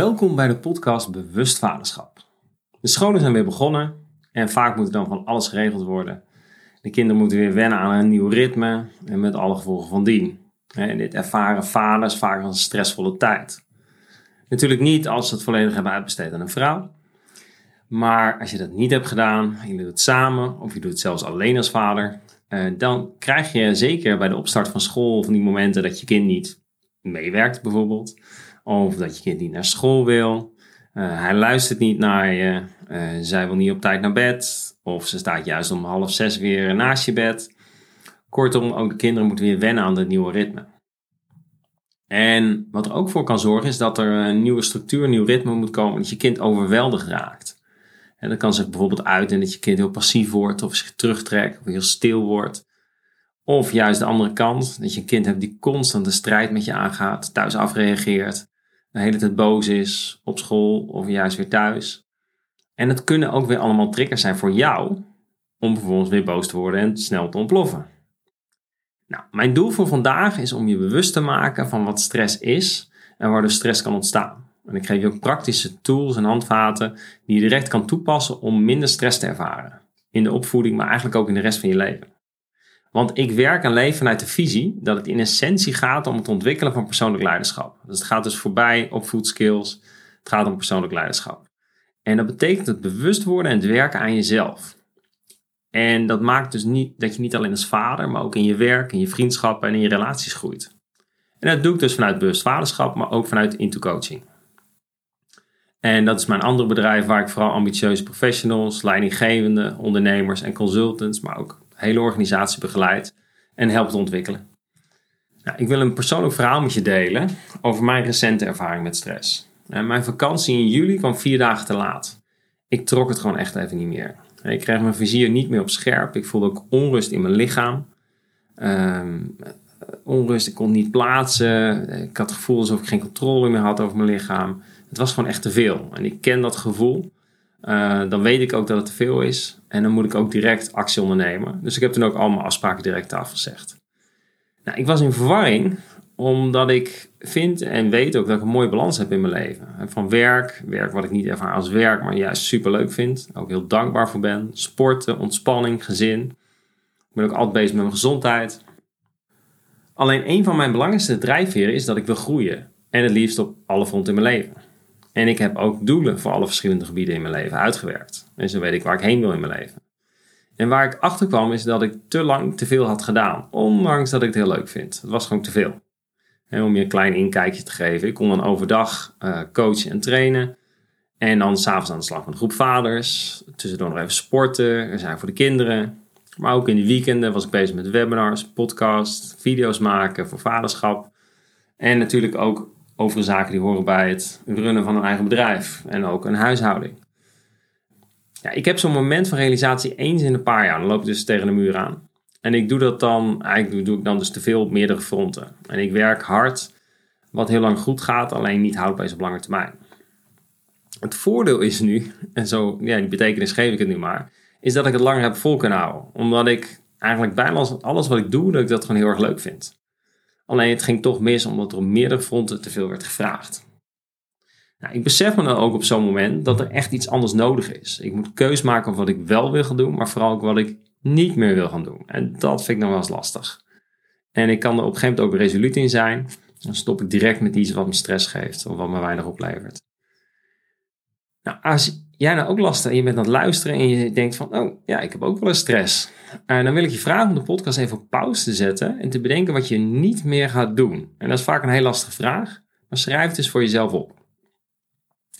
Welkom bij de podcast Bewust Vaderschap. De scholen zijn weer begonnen en vaak moet er dan van alles geregeld worden. De kinderen moeten weer wennen aan een nieuw ritme en met alle gevolgen van dien. En dit ervaren vaders vaak als een stressvolle tijd. Natuurlijk niet als ze het volledig hebben uitbesteed aan een vrouw. Maar als je dat niet hebt gedaan, je doet het samen of je doet het zelfs alleen als vader, eh, dan krijg je zeker bij de opstart van school van die momenten dat je kind niet meewerkt bijvoorbeeld of dat je kind niet naar school wil. Uh, hij luistert niet naar je. Uh, zij wil niet op tijd naar bed. Of ze staat juist om half zes weer naast je bed. Kortom, ook de kinderen moeten weer wennen aan het nieuwe ritme. En wat er ook voor kan zorgen is dat er een nieuwe structuur, een nieuw ritme moet komen. Dat je kind overweldigd raakt. En dat kan zich bijvoorbeeld uiten dat je kind heel passief wordt. Of zich terugtrekt. Of heel stil wordt. Of juist de andere kant. Dat je een kind hebt die constant de strijd met je aangaat. Thuis afreageert de hele tijd boos is op school of juist weer thuis. En het kunnen ook weer allemaal triggers zijn voor jou om vervolgens weer boos te worden en snel te ontploffen. Nou, mijn doel voor vandaag is om je bewust te maken van wat stress is en waar de stress kan ontstaan. En ik geef je ook praktische tools en handvaten die je direct kan toepassen om minder stress te ervaren. In de opvoeding, maar eigenlijk ook in de rest van je leven. Want ik werk en leef vanuit de visie dat het in essentie gaat om het ontwikkelen van persoonlijk leiderschap. Dus het gaat dus voorbij op food skills. Het gaat om persoonlijk leiderschap. En dat betekent het bewust worden en het werken aan jezelf. En dat maakt dus niet dat je niet alleen als vader, maar ook in je werk, in je vriendschappen en in je relaties groeit. En dat doe ik dus vanuit bewust vaderschap, maar ook vanuit Into Coaching. En dat is mijn andere bedrijf waar ik vooral ambitieuze professionals, leidinggevenden, ondernemers en consultants, maar ook hele organisatie begeleid en helpt ontwikkelen. Nou, ik wil een persoonlijk verhaal met je delen over mijn recente ervaring met stress. En mijn vakantie in juli kwam vier dagen te laat. Ik trok het gewoon echt even niet meer. Ik kreeg mijn vizier niet meer op scherp. Ik voelde ook onrust in mijn lichaam. Ehm, onrust, ik kon niet plaatsen. Ik had het gevoel alsof ik geen controle meer had over mijn lichaam. Het was gewoon echt te veel. En ik ken dat gevoel. Uh, dan weet ik ook dat het te veel is. En dan moet ik ook direct actie ondernemen. Dus ik heb toen ook allemaal afspraken direct afgezegd. Nou, ik was in verwarring, omdat ik vind en weet ook dat ik een mooie balans heb in mijn leven. Van werk, werk wat ik niet ervaar als werk, maar juist super leuk vind. Ook heel dankbaar voor ben. Sporten, ontspanning, gezin. Ik ben ook altijd bezig met mijn gezondheid. Alleen een van mijn belangrijkste drijfveren is dat ik wil groeien. En het liefst op alle fronten in mijn leven. En ik heb ook doelen voor alle verschillende gebieden in mijn leven uitgewerkt. En zo weet ik waar ik heen wil in mijn leven. En waar ik achter kwam is dat ik te lang te veel had gedaan. Ondanks dat ik het heel leuk vind. Het was gewoon te veel. En om je een klein inkijkje te geven. Ik kon dan overdag uh, coachen en trainen. En dan s'avonds aan de slag met een groep vaders. Tussendoor nog even sporten. Er zijn voor de kinderen. Maar ook in de weekenden was ik bezig met webinars, podcasts, video's maken voor vaderschap. En natuurlijk ook over zaken die horen bij het runnen van een eigen bedrijf en ook een huishouding. Ja, ik heb zo'n moment van realisatie eens in een paar jaar. Dan loop ik dus tegen de muur aan. En ik doe dat dan, eigenlijk doe ik dan dus te veel op meerdere fronten. En ik werk hard, wat heel lang goed gaat, alleen niet houdbaar is op lange termijn. Het voordeel is nu, en zo, ja, die betekenis geef ik het nu maar, is dat ik het langer heb vol kunnen houden. Omdat ik eigenlijk bijna alles wat ik doe, dat ik dat gewoon heel erg leuk vind. Alleen het ging toch mis omdat er op meerdere fronten te veel werd gevraagd. Nou, ik besef me dan ook op zo'n moment dat er echt iets anders nodig is. Ik moet keus maken op wat ik wel wil gaan doen, maar vooral ook wat ik niet meer wil gaan doen. En dat vind ik nog wel eens lastig. En ik kan er op een gegeven moment ook resoluut in zijn. Dan stop ik direct met iets wat me stress geeft of wat me weinig oplevert. Nou, als jij nou ook last hebt en je bent aan het luisteren en je denkt van, oh ja, ik heb ook wel eens stress. En dan wil ik je vragen om de podcast even op pauze te zetten en te bedenken wat je niet meer gaat doen. En dat is vaak een heel lastige vraag, maar schrijf het eens voor jezelf op.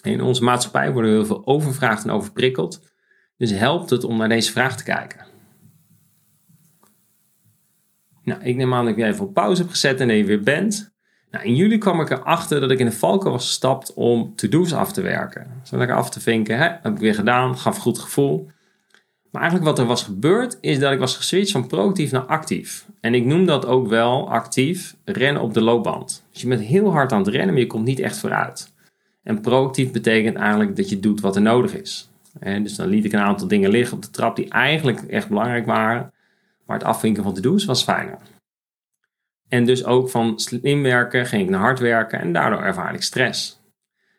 In onze maatschappij worden we heel veel overvraagd en overprikkeld. Dus helpt het om naar deze vraag te kijken. Nou, ik neem aan dat ik even op pauze heb gezet en dat je weer bent. Nou, in juli kwam ik erachter dat ik in de valkuil was gestapt om to-do's af te werken. Zo lekker af te vinken, hè, heb ik weer gedaan, gaf goed gevoel. Maar eigenlijk wat er was gebeurd, is dat ik was geswitcht van proactief naar actief. En ik noem dat ook wel actief rennen op de loopband. Dus je bent heel hard aan het rennen, maar je komt niet echt vooruit. En proactief betekent eigenlijk dat je doet wat er nodig is. En dus dan liet ik een aantal dingen liggen op de trap die eigenlijk echt belangrijk waren. Maar het afvinken van to-do's was fijner. En dus ook van slim werken ging ik naar hard werken en daardoor ervaar ik stress.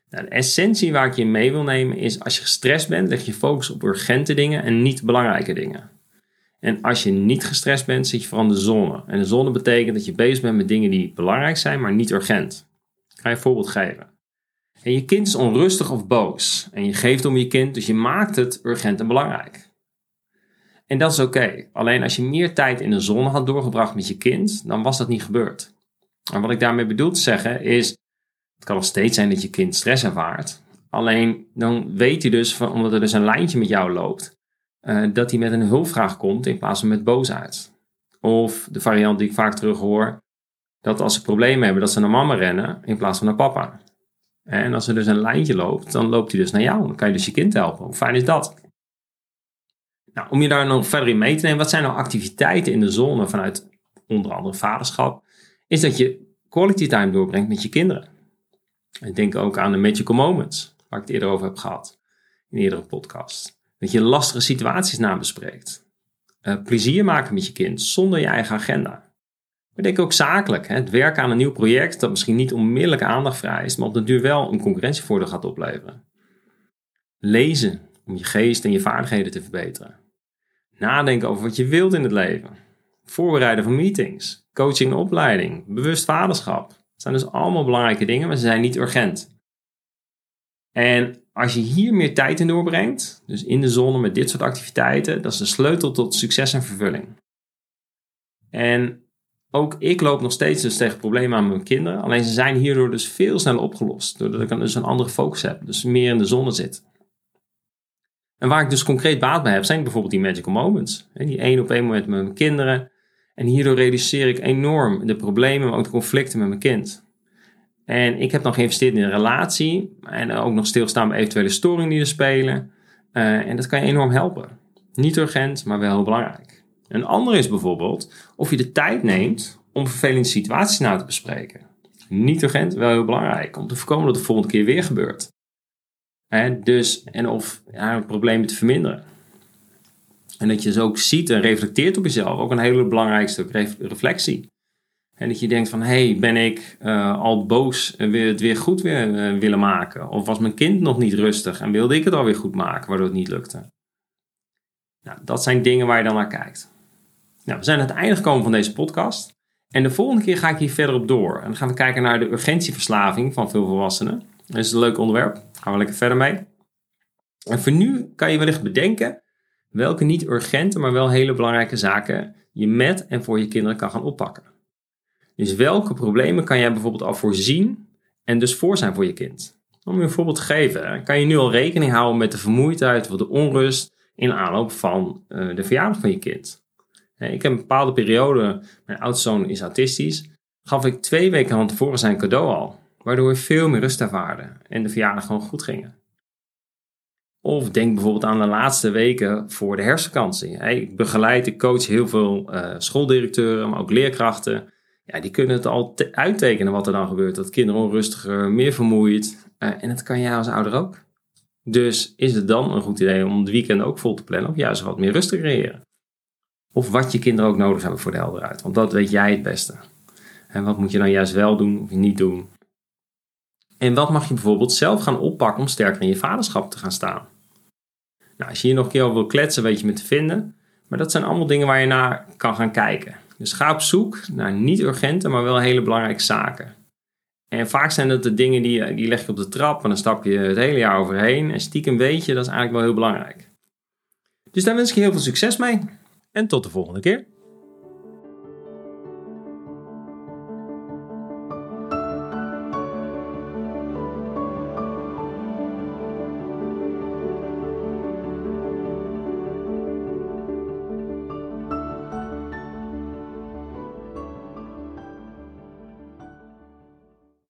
Nou, de essentie waar ik je mee wil nemen is: als je gestrest bent, leg je focus op urgente dingen en niet belangrijke dingen. En als je niet gestrest bent, zit je vooral in de zone. En de zone betekent dat je bezig bent met dingen die belangrijk zijn, maar niet urgent. Ik ga je een voorbeeld geven. En je kind is onrustig of boos. En je geeft om je kind, dus je maakt het urgent en belangrijk. En dat is oké. Alleen als je meer tijd in de zon had doorgebracht met je kind, dan was dat niet gebeurd. En wat ik daarmee bedoel te zeggen is, het kan nog steeds zijn dat je kind stress ervaart. Alleen dan weet hij dus, omdat er dus een lijntje met jou loopt, uh, dat hij met een hulpvraag komt in plaats van met boosheid. Of de variant die ik vaak terug hoor, dat als ze problemen hebben, dat ze naar mama rennen in plaats van naar papa. En als er dus een lijntje loopt, dan loopt hij dus naar jou. Dan kan je dus je kind helpen. Hoe fijn is dat? Nou, om je daar nog verder in mee te nemen, wat zijn nou activiteiten in de zone vanuit onder andere vaderschap? Is dat je quality time doorbrengt met je kinderen. Ik denk ook aan de magical moments, waar ik het eerder over heb gehad in eerdere podcast. Dat je lastige situaties nabespreekt. Uh, plezier maken met je kind zonder je eigen agenda. Maar denk ook zakelijk. Hè? Het werken aan een nieuw project dat misschien niet onmiddellijk aandacht vereist, maar op de duur wel een concurrentievoordeel gaat opleveren. Lezen om je geest en je vaardigheden te verbeteren. Nadenken over wat je wilt in het leven. Voorbereiden van meetings. Coaching en opleiding. Bewust vaderschap. Dat zijn dus allemaal belangrijke dingen, maar ze zijn niet urgent. En als je hier meer tijd in doorbrengt, dus in de zone met dit soort activiteiten, dat is de sleutel tot succes en vervulling. En ook ik loop nog steeds dus tegen problemen aan mijn kinderen. Alleen ze zijn hierdoor dus veel sneller opgelost. Doordat ik dan dus een andere focus heb. Dus meer in de zone zit. En waar ik dus concreet baat bij heb, zijn bijvoorbeeld die magical moments. Die één op één moment met mijn kinderen. En hierdoor reduceer ik enorm de problemen, maar ook de conflicten met mijn kind. En ik heb dan geïnvesteerd in een relatie. En ook nog stilstaan bij eventuele storingen die er spelen. Uh, en dat kan je enorm helpen. Niet urgent, maar wel heel belangrijk. Een andere is bijvoorbeeld of je de tijd neemt om vervelende situaties na te bespreken. Niet urgent, wel heel belangrijk. Om te voorkomen dat het de volgende keer weer gebeurt. Dus, en of ja, problemen te verminderen. En dat je ze ook ziet en reflecteert op jezelf. Ook een hele belangrijk stuk reflectie. En dat je denkt van, hé, hey, ben ik uh, al boos en wil het weer goed weer, uh, willen maken? Of was mijn kind nog niet rustig en wilde ik het alweer goed maken, waardoor het niet lukte? Nou, dat zijn dingen waar je dan naar kijkt. Nou, we zijn aan het einde gekomen van deze podcast. En de volgende keer ga ik hier verder op door. En dan gaan we kijken naar de urgentieverslaving van veel volwassenen. Dat is een leuk onderwerp. Gaan we lekker verder mee. En voor nu kan je wellicht bedenken welke niet urgente, maar wel hele belangrijke zaken je met en voor je kinderen kan gaan oppakken. Dus welke problemen kan jij bijvoorbeeld al voorzien en dus voor zijn voor je kind? Om je een voorbeeld te geven, kan je nu al rekening houden met de vermoeidheid of de onrust in aanloop van uh, de verjaardag van je kind. Ik heb een bepaalde periode, mijn oudste zoon is autistisch, gaf ik twee weken van tevoren zijn cadeau al, waardoor we veel meer rust ervaarden en de verjaardag gewoon goed gingen. Of denk bijvoorbeeld aan de laatste weken voor de herfstvakantie. Ik begeleid, ik coach heel veel uh, schooldirecteuren, maar ook leerkrachten. Ja, die kunnen het al uittekenen wat er dan gebeurt. Dat kinderen onrustiger, meer vermoeid. Uh, en dat kan jij als ouder ook. Dus is het dan een goed idee om het weekend ook vol te plannen of juist wat meer rust te creëren? Of wat je kinderen ook nodig hebben voor de helderheid. Want dat weet jij het beste. En wat moet je dan juist wel doen of niet doen? En wat mag je bijvoorbeeld zelf gaan oppakken om sterker in je vaderschap te gaan staan? Nou, als je hier nog een keer over wil kletsen, weet je me te vinden. Maar dat zijn allemaal dingen waar je naar kan gaan kijken. Dus ga op zoek naar niet urgente, maar wel hele belangrijke zaken. En vaak zijn dat de dingen die, die leg je op de trap en dan stap je het hele jaar overheen. En stiekem weet je, dat is eigenlijk wel heel belangrijk. Dus daar wens ik je heel veel succes mee. En tot de volgende keer.